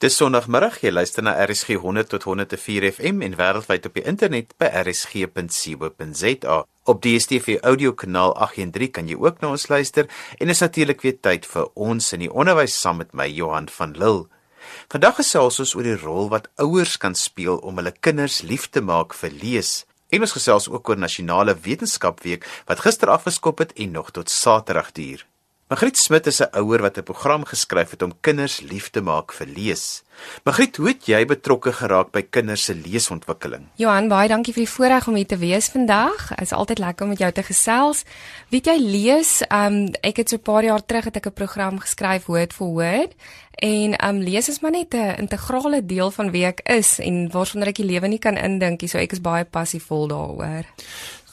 Dis Sondagmiddag, jy luister na RSG 100 tot 104 FM en wêreldwyd op die internet by rsg.co.za. Op DStv audiokanaal 813 kan jy ook na ons luister en is natuurlik weer tyd vir ons in die onderwys saam met my Johan van Lille. Vandag gesels ons oor die rol wat ouers kan speel om hulle kinders lief te maak vir lees. En ons gesels ook oor Nasionale Wetenskapweek wat gister afgeskop het en nog tot Saterdag duur. Magriet Smit is 'n ouer wat 'n program geskryf het om kinders lief te maak vir lees. Magriet, hoe het jy betrokke geraak by kinders se leesontwikkeling? Johan, baie dankie vir die voorreg om hier te wees vandag. Dit is altyd lekker om met jou te gesels. Weet jy lees, um ek het so 'n paar jaar terug het ek 'n program geskryf Word for Word en um lees is maar net 'n integrale deel van wie ek is en waaronder ek die lewe nie kan indink nie, so ek is baie passievol daaroor.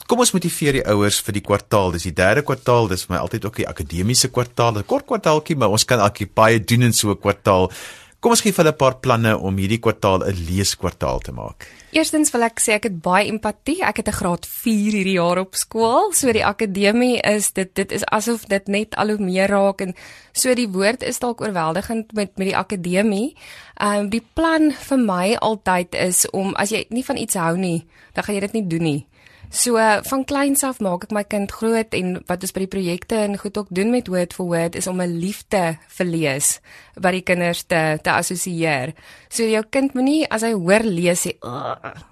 Kom ons motiveer die ouers vir die kwartaal. Dis die derde kwartaal. Dis vir my altyd ook die akademiese kwartaal. 'n Kort kwartaaltjie, maar ons kan alkie baie doen in so 'n kwartaal. Kom ons gee vir hulle 'n paar planne om hierdie kwartaal 'n leeskwartaal te maak. Eerstens wil ek sê ek het baie empatie. Ek het 'n graad 4 hierdie jaar op skool. So die akademie is dit dit is asof dit net al hoe meer raak en so die woord is dalk oorweldigend met met die akademie. Ehm um, die plan vir my altyd is om as jy nie van iets hou nie, dan gaan jy dit nie doen nie. So van kleins af maak ek my kind groot en wat ons by die projekte en goed ook doen met Word for Word is om 'n liefde vir lees wat die kinders te te assosieer. So jou kind moenie as hy hoor lees sê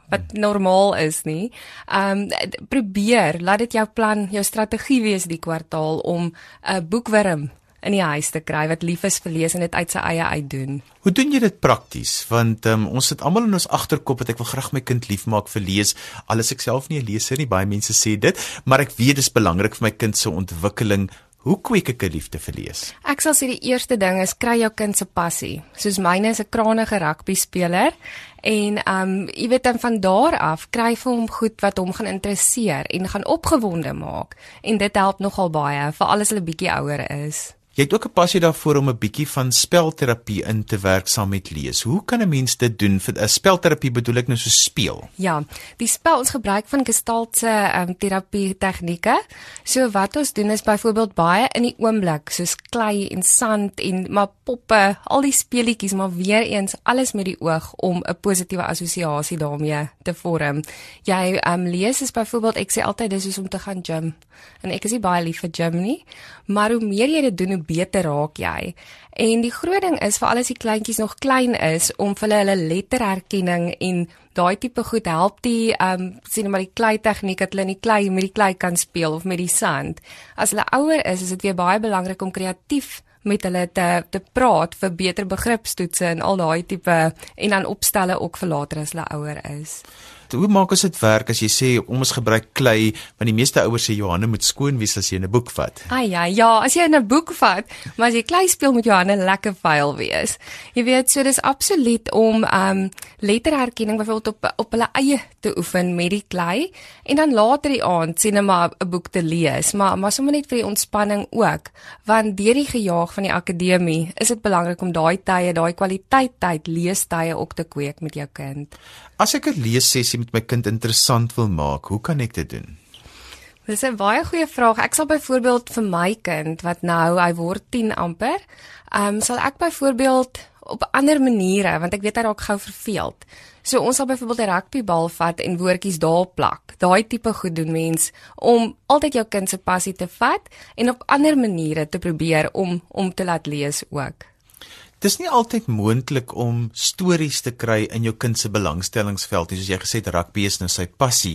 wat normaal is nie. Um probeer, laat dit jou plan, jou strategie wees die kwartaal om 'n boekwurm in die huis te kry wat lief is vir lees en dit uit sy eie uit doen. Hoe doen jy dit prakties? Want um, ons sit almal in ons agterkop dat ek wil graag my kind liefmaak vir lees. Alles ek self nie 'n leser nie, baie mense sê dit, maar ek weet dit is belangrik vir my kind se ontwikkeling. Hoe kweek ek 'n liefde vir lees? Ek sal sê die eerste ding is kry jou kind se passie. Soos myne is 'n krangige rugby speler en um jy weet dan van daar af kry vir hom goed wat hom gaan interesseer en gaan opgewonde maak en dit help nogal baie vir alles hulle bietjie ouer is. Jy het ook 'n passie daarvoor om 'n bietjie van spelterapie in te werk saam met lees. Hoe kan 'n mens dit doen? Vir 'n spelterapie bedoel ek nou so speel. Ja, die spel ons gebruik van gestaltse ehm um, terapie tegnieke. So wat ons doen is byvoorbeeld baie in die oomblik, soos klei en sand en maar poppe, al die speletjies, maar weer eens alles met die oog om 'n positiewe assosiasie daarmee te vorm. Jy ehm um, lees is byvoorbeeld ek sê altyd dis soos om te gaan gym. En ek is nie baie lief vir gym nie, maar hoe meer jy dit doen, beter raak jy. En die groot ding is vir al die kleintjies nog klein is om vir hulle hulle letterherkenning en daai tipe goed help die ehm um, sien maar die klei tegniek dat hulle in die klei met die klei kan speel of met die sand. As hulle ouer is, is dit weer baie belangrik om kreatief met hulle te te praat vir beter begripstoetse en al daai tipe en dan opstelle ook vir later as hulle ouer is. Hoe maak ons dit werk as jy sê om ons gebruik klei want die meeste ouers sê Johanne moet skoon wees as jy 'n boek vat. Ai ja, ja, as jy 'n boek vat, maar as jy klei speel moet Johanne lekker vuil wees. Jy weet, so dis absoluut om um letterherkenning byvoorbeeld op op hulle eie te oefen met die klei en dan later die aand sien hulle maar 'n boek te lees, maar maar sommer net vir die ontspanning ook, want deur die gejaag van die akademie is dit belangrik om daai tye, daai kwaliteit tyd leestye ook te kweek met jou kind. As ek 'n leessessie met my kind interessant wil maak, hoe kan ek dit doen? Dis 'n baie goeie vraag. Ek sal byvoorbeeld vir my kind wat nou hy word 10 amper, ehm um, sal ek byvoorbeeld op ander maniere want ek weet hy raak gou verveeld. So ons sal byvoorbeeld 'n rugbybal vat en woordjies daar plak. Daai tipe goed doen mens om altyd jou kind se passie te vat en op ander maniere te probeer om om te laat lees ook. Dis nie altyd moontlik om stories te kry in jou kind se belangstellingsveld nie, soos jy gesê het rugby is nou sy passie.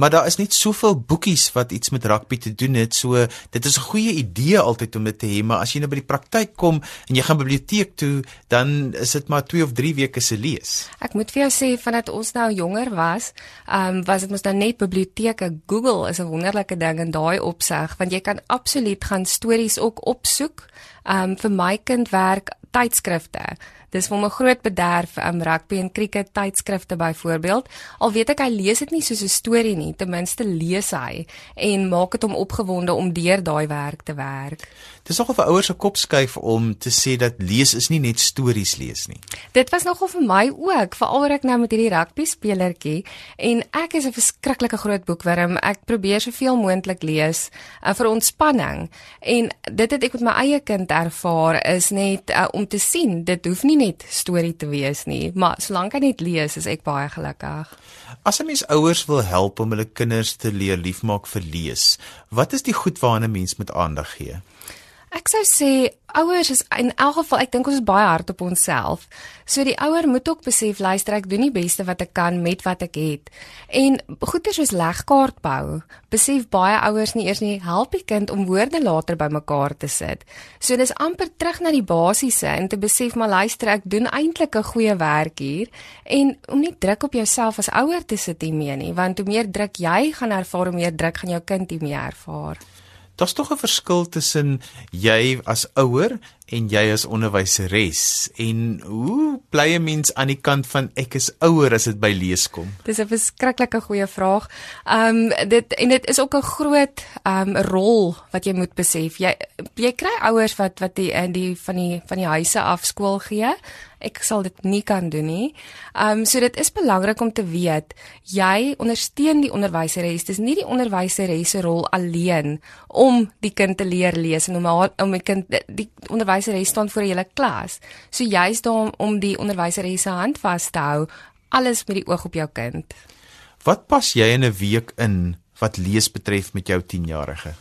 Maar daar is net soveel boekies wat iets met rugby te doen het. So dit is 'n goeie idee altyd om dit te hê, maar as jy nou by die praktyk kom en jy gaan biblioteek toe, dan is dit maar 2 of 3 weke se lees. Ek moet vir jou sê vandat ons nou jonger was, ehm um, was dit mos dan net biblioteke. Google is 'n wonderlike ding in daai opsig, want jy kan absoluut gaan stories ook opsoek. Ehm um, vir my kind werk tydskrifte. Dis vir 'n groot bederf am um, rugby en cricket tydskrifte byvoorbeeld. Al weet ek hy lees dit nie soos 'n storie nie, ten minste lees hy en maak dit hom opgewonde om deur daai werk te werk. Dis nogal vir ouers se kop skuif om te sê dat lees is nie net stories lees nie. Dit was nogal vir my ook, veral ek nou met hierdie rugby spelertjie en ek is 'n verskriklike groot boekwurm. Ek probeer soveel moontlik lees uh, vir ontspanning en dit het ek met my eie kind ervaar is net uh, om te sien dit hoef nie net storie te wees nie, maar solank hy net lees is ek baie gelukkig. As 'n mens ouers wil help om hulle kinders te leer liefmaak vir lees, wat is die goed waaraan 'n mens met aandag gee? Ek sou sê ouers is in elk geval ek dink ons is baie hard op onsself. So die ouer moet ook besef luister ek doen die beste wat ek kan met wat ek het. En goeie soos legkaart bou. Besef baie ouers nie eers nie help die kind om woorde later bymekaar te sit. So dis amper terug na die basiese en te besef maar luister ek doen eintlik 'n goeie werk hier en om nie druk op jouself as ouer te sit hiermee nie want hoe meer druk jy gaan ervaar hoe meer druk gaan jou kind hiermee ervaar. Daar's tog 'n verskil tussen jy as ouer en jy as onderwyseres en hoe bly 'n mens aan die kant van ek is ouer as dit by lees kom? Dis 'n verskriklike goeie vraag. Ehm um, dit en dit is ook 'n groot ehm um, rol wat jy moet besef. Jy jy kry ouers wat wat die in die van die van die huise af skool gee ek sal dit nie kan doen nie. Ehm um, so dit is belangrik om te weet jy ondersteun die onderwyseres. Dis nie die onderwyseres se rol alleen om die kind te leer lees en om haar, om die kind die onderwyseres staan voor 'n hele klas. So jy's daar om, die onderwyseres se hand vas te hou alles met die oog op jou kind. Wat pas jy in 'n week in wat lees betref met jou 10-jarige?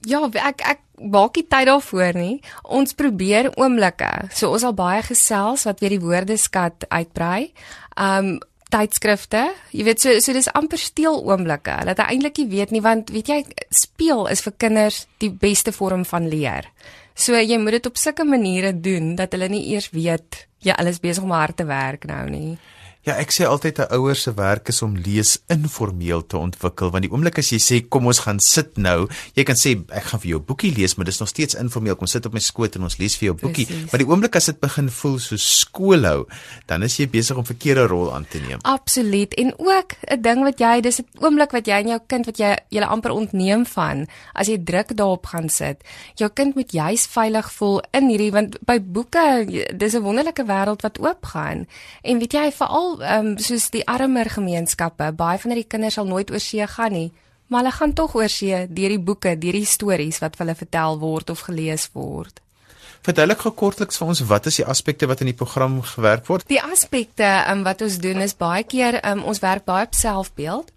Ja, ek ek maak nie tyd daarvoor nie. Ons probeer oomblikke. So ons al baie gesels wat weer die woordeskat uitbrei. Um tydskrifte. Jy weet so so dis amper steel oomblikke. Dat hy eintlik nie weet nie want weet jy speel is vir kinders die beste vorm van leer. So jy moet dit op sulke maniere doen dat hulle nie eers weet jy ja, alles besig om hard te werk nou nie. Ja, ek sê altyd 'n ouer se werk is om lees informeel te ontwikkel want die oomblik as jy sê kom ons gaan sit nou, jy kan sê ek gaan vir jou 'n boekie lees, maar dis nog steeds informeel. Kom sit op my skoot en ons lees vir jou 'n boekie. Precies. Maar die oomblik as dit begin voel so skoolhou, dan is jy besig om verkeerde rol aan te neem. Absoluut. En ook 'n ding wat jy, dis 'n oomblik wat jy en jou kind wat jy julle amper ontneem van as jy druk daarop gaan sit. Jou kind moet juis veilig voel in hierdie want by boeke, dis 'n wonderlike wêreld wat oopgaan. En weet jy, veral ehm um, soos die armer gemeenskappe, baie van hierdie kinders sal nooit oor see gaan nie, maar hulle gaan tog oor see deur die boeke, deur die stories wat hulle vertel word of gelees word. Verduidelik gou kortliks vir ons wat is die aspekte wat in die program gewerk word? Die aspekte um, wat ons doen is baie keer um, ons werk baie op selfbeeld.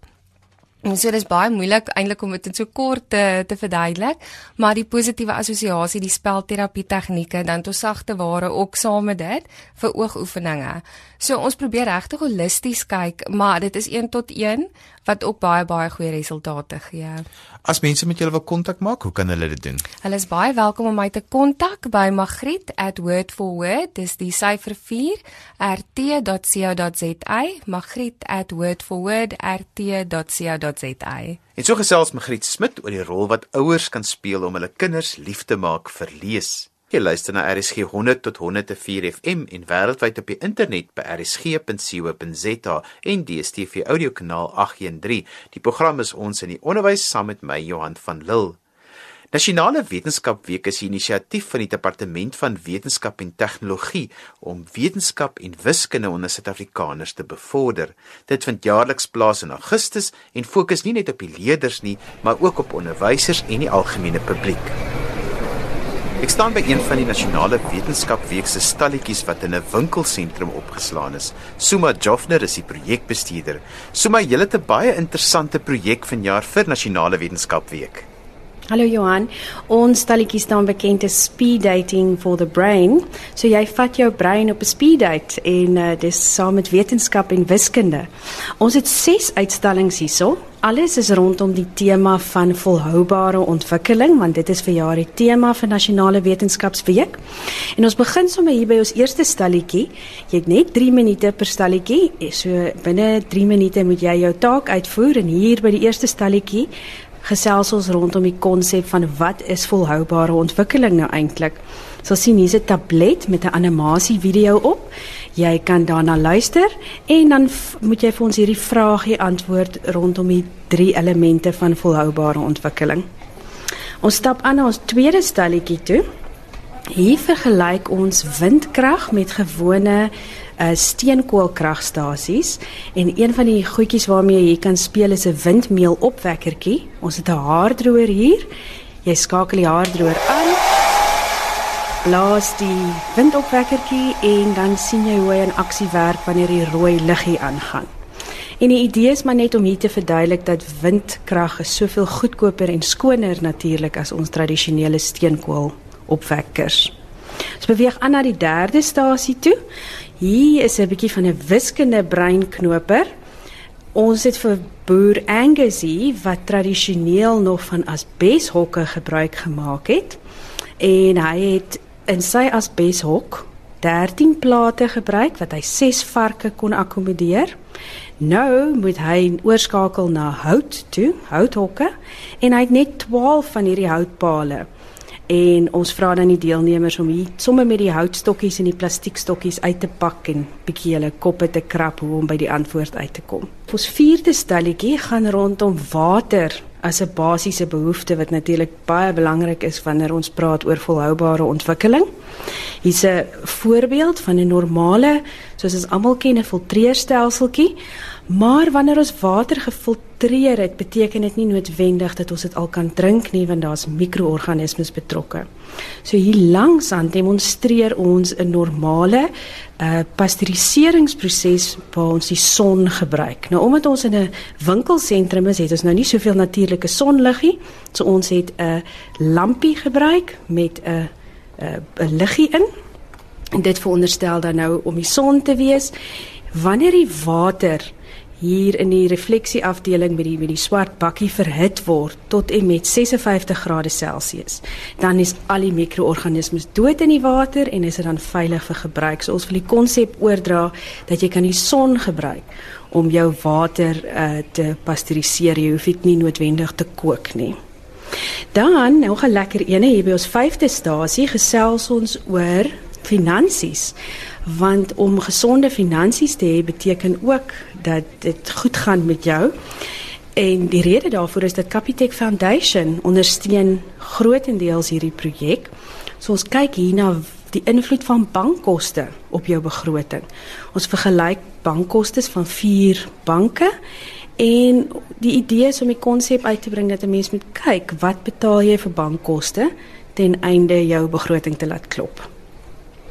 So dis baie moeilik eintlik om dit in so kort te te verduidelik, maar die positiewe assosiasie, die spelterapie tegnieke, dan tot sagte ware ook saam met dit vir oogoefeninge. So ons probeer regtig holisties kyk, maar dit is 1 tot 1 wat ook baie baie goeie resultate gee. As mense met julle wil kontak maak, hoe kan hulle dit doen? Hulle is baie welkom om my te kontak by magriet@wordforword, dis die syfer 4 rt.co.za, magriet@wordforword.rt.co.za. En so gesels Magriet Smit oor die rol wat ouers kan speel om hulle kinders lief te maak vir lees. Jy luister na RSG 100 tot 104 FM en wêreldwyd op die internet by rsg.co.za en DStv audiokanaal 813. Die program is ons in die onderwys saam met my Johan van Lille. Nasionale Wetenskapweek is 'n inisiatief van die Departement van Wetenskap en Tegnologie om wetenskap en wiskunde onder Suid-Afrikaners te bevorder. Dit vind jaarliks plaas in Augustus en fokus nie net op die leerders nie, maar ook op onderwysers en die algemene publiek. Ek staan by een van die nasionale wetenskapweek se stalletjies wat in 'n winkelsentrum opgeslaan is. Suma Joffner is die projekbestuurder. Suma, julle het 'n baie interessante projek vanjaar vir nasionale wetenskapweek. Hallo Johan, ons stalletjie staan bekend as speed dating for the brain. So jy vat jou brein op 'n speed date en uh, dis saam met wetenskap en wiskunde. Ons het 6 uitstallings hierso. Alles is rondom die tema van volhoubare ontwikkeling want dit is vir jaar die tema vir nasionale wetenskapsweek. En ons begin sommer hier by ons eerste stalletjie. Jy het net 3 minute per stalletjie. So binne 3 minute moet jy jou taak uitvoer en hier by die eerste stalletjie gesels ons rondom die konsep van wat is volhoubare ontwikkeling nou eintlik. So sien hier's 'n tablet met 'n animasie video op. Jy kan daarna luister en dan moet jy vir ons hierdie vraagie antwoord rondom die drie elemente van volhoubare ontwikkeling. Ons stap aan na ons tweede stalletjie toe. Hier vergelyk ons windkrag met gewone uh, steenkoolkragstasies en een van die goedjies waarmee jy kan speel is 'n windmeelopwekkertjie. Ons het 'n haardroër hier. Jy skakel die haardroër aan. Blaas die windopwekkertjie en dan sien jy hoe hy in aksie werk wanneer die rooi liggie aangaan. En die idee is maar net om hier te verduidelik dat windkrag is soveel goedkoper en skoner natuurlik as ons tradisionele steenkoolopwekkers. Ons beweeg aan na die derde stasie toe. Hier is 'n bietjie van 'n wiskunde breinknoper. Ons het vir boer Angus hier wat tradisioneel nog van asbeshokke gebruik gemaak het. En hy het in sy asbeshok 13 plate gebruik wat hy 6 varke kon akkommodeer. Nou moet hy oorskakel na hout toe, houthokke en hy het net 12 van hierdie houtpale en ons vra dan die deelnemers om hier sommer met die houtstokkies en die plastiekstokkies uit te pak en bietjie hulle koppe te krap hoe om by die antwoord uit te kom. Ons vierde stelletjie gaan rondom water as 'n basiese behoefte wat natuurlik baie belangrik is wanneer ons praat oor volhoubare ontwikkeling. Hier's 'n voorbeeld van 'n normale, soos ons almal ken, 'n filtreerstelseltjie Maar wanneer ons water gefiltreer het, beteken dit nie noodwendig dat ons dit al kan drink nie want daar's mikroorganismes betrokke. So hier langs aan demonstreer ons 'n normale uh pasteuriseringsproses waar ons die son gebruik. Nou omdat ons in 'n winkelsentrum is, het ons nou nie soveel natuurlike sonliggie, so ons het 'n lampie gebruik met 'n 'n 'n liggie in. En dit veronderstel dan nou om die son te wees wanneer die water hier in die refleksieafdeling met die met die swart bakkie verhit word tot en met 56 grade Celsius. Dan is al die mikroorganismes dood in die water en is dit dan veilig vir gebruik. So ons wil die konsep oordra dat jy kan die son gebruik om jou water uh, te pasteuriseer. Jy hoef dit nie noodwendig te kook nie. Dan nog 'n lekker ene hier by ons 5de stasie gesels ons oor finansies want om gesonde finansies te hê beteken ook dat dit goed gaan met jou. En die rede daarvoor is dat Capitec Foundation ondersteun grootendeels hierdie projek. So ons kyk hier na die invloed van bankkoste op jou begroting. Ons vergelyk bankkoste van vier banke en die idee is om die konsep uit te bring dat 'n mens moet kyk wat betaal jy vir bankkoste ten einde jou begroting te laat klop.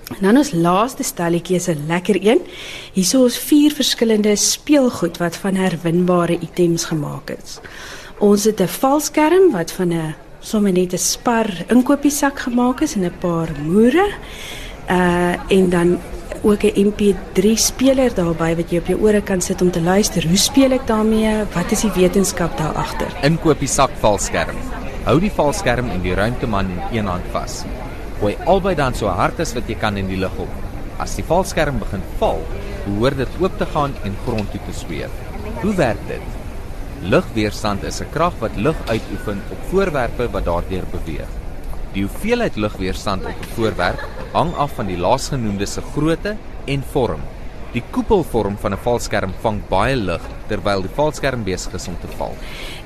En dan ons laaste stelletjie is 'n lekker een. Hierso is vier verskillende speelgoed wat van herwinbare items gemaak is. Ons het 'n valskerm wat van 'n sommer net 'n spar inkopiesak gemaak is en 'n paar moere. Uh en dan ook 'n MP3 speler daarbey wat jy op jou ore kan sit om te luister. Hoe speel ek daarmee? Wat is die wetenskap daar agter? Inkopiesak valskerm. Hou die valskerm en die ruimteman in een hand vas gooi albei dan so hard as wat jy kan in die lug op. As die valskerm begin val, behoort dit oop te gaan en grond toe te sweef. Hoe werk dit? Lugweerstand is 'n krag wat lug uitoefen op voorwerpe wat daardeur beweeg. Die hoeveelheid lugweerstand op 'n voorwerp hang af van die laasgenoemde se grootte en vorm. Die koepelvorm van 'n valskerm vang baie lig terwyl die valskerm besig is om te val.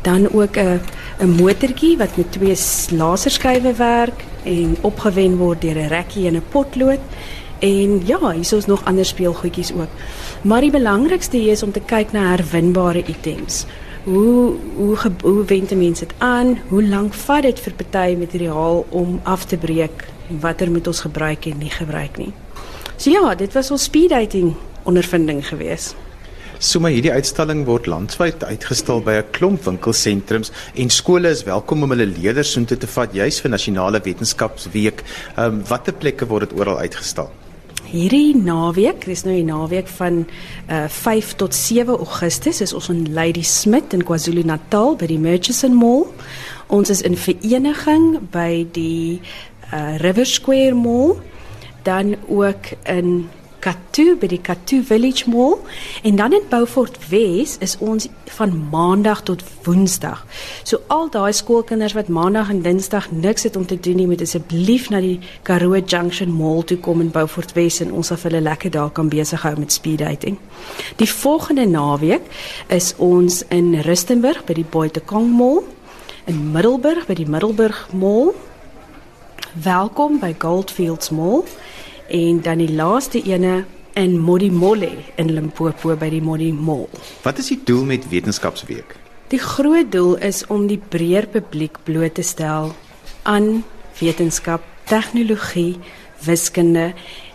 Dan ook 'n 'n motortjie wat met twee laserskywe werk en opgewen word deur 'n rekkie en 'n potlood. En ja, hier is nog ander speelgoedjies ook. Maar die belangrikste hier is om te kyk na herwinbare items. Hoe hoe hoe wend mense dit aan? Hoe lank vat dit vir party materiaal om af te breek? Watter moet ons gebruik en nie gebruik nie? So ja, dit was ons speed dating ondervinding gewees. So maar hierdie uitstalling word landwyd uitgestal by 'n klomp winkelsentrums en skole is welkom om hulle leerders soontoe te vat juis vir nasionale wetenskapsweek. Ehm um, watter plekke word dit oral uitgestal? Hierdie naweek, dis nou die naweek van uh, 5 tot 7 Augustus is ons in Lady Smith in KwaZulu-Natal by die Murchison Mall. Ons is in vereniging by die uh, River Square Mall dan ook in Katu by die Katu Village Mall en dan in Beaufort Wes is ons van maandag tot woensdag. So al daai skoolkinders wat maandag en dinsdag niks het om te doen nie, moet asseblief na die Karoo Junction Mall toe kom in Beaufort Wes en ons sal hulle lekker daar kan besig hou met speed dating. Die volgende naweek is ons in Rustenburg by die Boitekong Mall in Middelburg by die Middelburg Mall. Welkom by Goldfields Mall en dan die laaste ene in Modimolle in Limpopo by die Modi Mall. Wat is die doel met Wetenskapsweek? Die groot doel is om die breër publiek bloot te stel aan wetenskap, tegnologie, wiskunde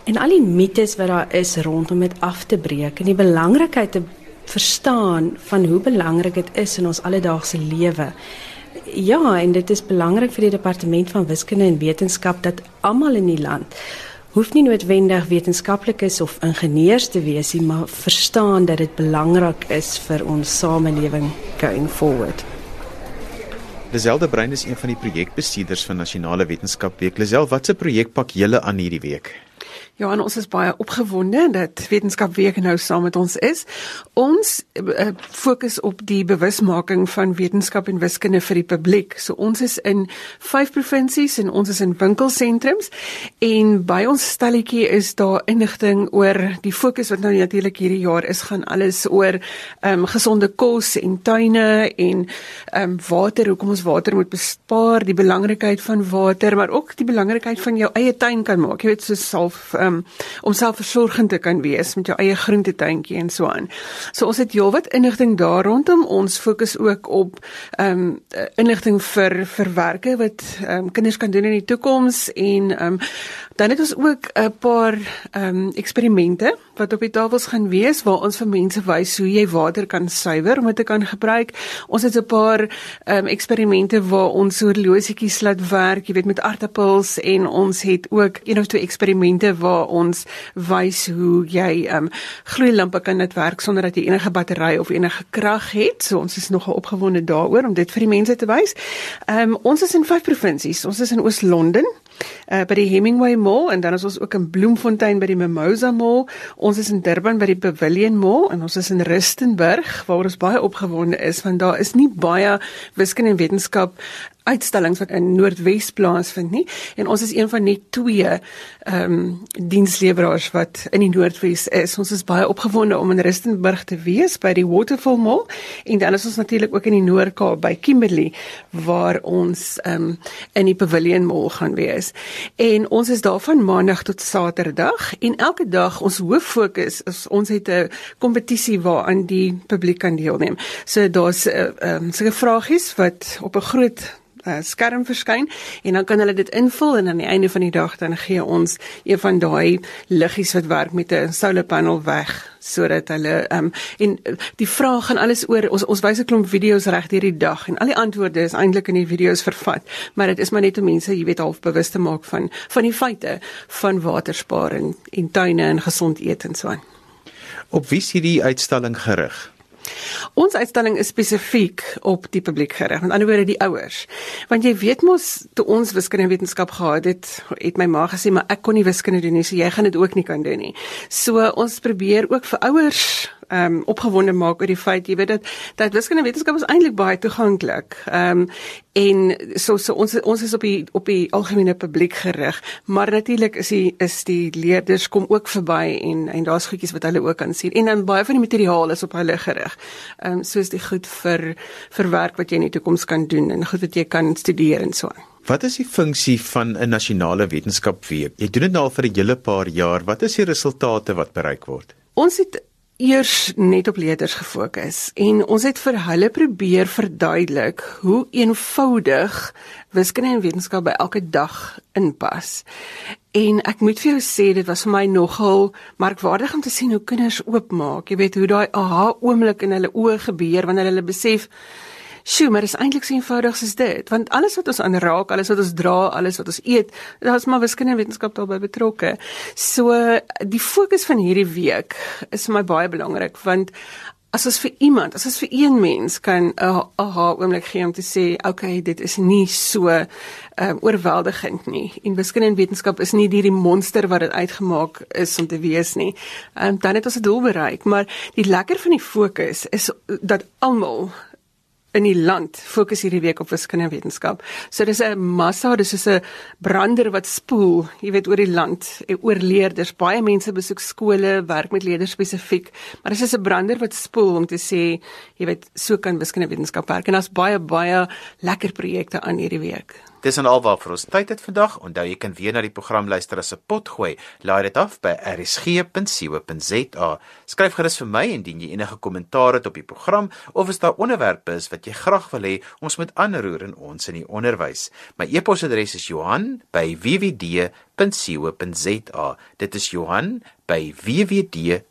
en al die mites wat daar is rondom dit af te breek en die belangrikheid te verstaan van hoe belangrik dit is in ons alledaagse lewe. Ja, en dit is belangrik vir die departement van wiskunde en wetenskap dat almal in die land hoef nie noodwendig wetenskaplikes of ingenieurs te wees nie, maar verstaan dat dit belangrik is vir ons samelewing going forward. Liselde Brein is een van die projekbestuurders van Nasionale Wetenskap Week. Lisel, watse projek pak julle aan hierdie week? Ja, en ons is baie opgewonde dat Wetenskap Week nou saam met ons is. Ons uh, fokus op die bewusmaking van wetenskap en wiskunde vir die publiek. So ons is in 5 provinsies en ons is in winkelsentrums en by ons stalletjie is daar inligting oor die fokus wat nou natuurlik hierdie jaar is gaan alles oor ehm um, gesonde kos en tuine en ehm um, water, hoekom ons water moet bespaar, die belangrikheid van water, maar ook die belangrikheid van jou eie tuin kan maak. Jy weet so self um, om selfversorgend te kan wees met jou eie groentetuintjie en so aan. So ons het heelwat inligting daar rondom. Ons fokus ook op ehm um, inligting vir verwerke wat ehm um, kinders kan doen in die toekoms en ehm um, dan het ons ook 'n paar ehm um, eksperimente wat op die tafels gaan wees waar ons vir mense wys hoe jy water kan suiwer om dit te kan gebruik. Ons het 'n paar ehm um, eksperimente waar ons horlosietjies laat werk, jy weet met aardappels en ons het ook een of twee eksperimente waar ons wys hoe jy ehm um, gloeilampe kan net werk sonder dat jy enige battery of enige krag het. So ons is nogal opgewonde daaroor om dit vir die mense te wys. Ehm um, ons is in vyf provinsies. Ons is in Oos-London, uh, by die Hemingway Mall en dan is ons ook in Bloemfontein by die Mimosa Mall. Ons is in Durban by die Pavilion Mall en ons is in Rustenburg waar ons baie opgewonde is want daar is nie baie wiskunde en wetenskap uitstallings wat in Noordwes plaasvind nie en ons is een van net twee ehm um, diensleweraars wat in die Noordwes is. Ons is baie opgewonde om in Rustenburg te wees by die Waterfall Mall en dan is ons natuurlik ook in die Noord-Kaap by Kimberley waar ons ehm um, in die Pavilion Mall gaan wees. En ons is daar van Maandag tot Saterdag en elke dag ons hoof fokus is ons het 'n kompetisie waaraan die publiek kan deelneem. So daar's uh, ehm um, sulke vragies wat op 'n groot uh, skerm verskyn en dan kan hulle dit invul en aan die einde van die dag dan gee ons een van daai liggies wat werk met 'n solar panel weg sodat hulle um, en uh, die vraag gaan alles oor ons ons wys 'n klomp video's reg deur die dag en al die antwoorde is eintlik in die video's vervat maar dit is maar net om mense jy weet half bewus te maak van van die feite van watersparing en tuine en gesond eet en so aan. Op wie is hierdie uitstalling gerig? Ons uitstalling is spesifiek op die publiek gerig, met ander woorde die ouers. Want jy weet mos toe ons wiskunde en wetenskap gehad het, het my ma gesê maar ek kon nie wiskunde doen nie, so jy gaan dit ook nie kan doen nie. So ons probeer ook vir ouers ehm um, opgewonde maak oor die feit jy weet dat dat wiskunde wetenskap is eintlik baie toeganklik. Ehm um, en so so ons ons is op die op die algemene publiek gerig, maar natuurlik is die is die leerders kom ook verby en en daar's goedjies wat hulle ook kan sien en dan baie van die materiaal is op hulle gerig. Ehm um, soos die goed vir vir werk wat jy in die toekoms kan doen en goed wat jy kan studeer en so. Wat is die funksie van 'n nasionale wetenskapweek? Jy doen dit nou al vir 'n hele paar jaar. Wat is die resultate wat bereik word? Ons het eers net op leerders gefokus en ons het vir hulle probeer verduidelik hoe eenvoudig wiskunde en wetenskap by elke dag inpas. En ek moet vir jou sê dit was vir my nogal merkwaardig om te sien hoe kinders oopmaak. Jy weet hoe daai aha oomblik in hulle oë gebeur wanneer hulle besef Sjoe, maar dit is eintlik so eenvoudig soos dit, want alles wat ons aanraak, alles wat ons dra, alles wat ons eet, daar's maar wiskunde en wetenskap daarbey betrokke. So die fokus van hierdie week is vir my baie belangrik want as ons vir iemand, as ons vir een mens kan 'n aha oomblik gee om te sê, okay, dit is nie so um, oorweldigend nie. En wiskunde en wetenskap is nie hierdie monster wat dit uitgemaak is om te wees nie. Ehm um, dan het ons 'n doel bereik, maar die lekker van die fokus is dat almal in die land fokus hierdie week op wiskunde en wetenskap. So dis 'n massa, dis soos 'n brander wat spoel, jy weet oor die land, eh, oor leerders. Baie mense besoek skole, werk met leerders spesifiek, maar dis is 'n brander wat spoel om te sê, jy weet, so kan wiskunde en wetenskap werk en daar's baie baie lekker projekte aan hierdie week. Dis en alwaar vir ons tyd het vandag. Onthou jy kan weer na die program luister as 'n pot gooi. Laai dit af by rsg.co.za. Skryf gerus vir my indien jy enige kommentaar het op die program of as daar onderwerpe is wat jy graag wil hê ons moet aanroer in ons in die onderwys. My e-posadres is Johan@wwd.co.za. Dit is Johan by wwd.co.za.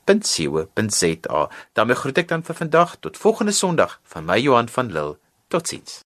daarmee groet ek dan vir vandag tot volgende Sondag van my Johan van Lille. Totsiens.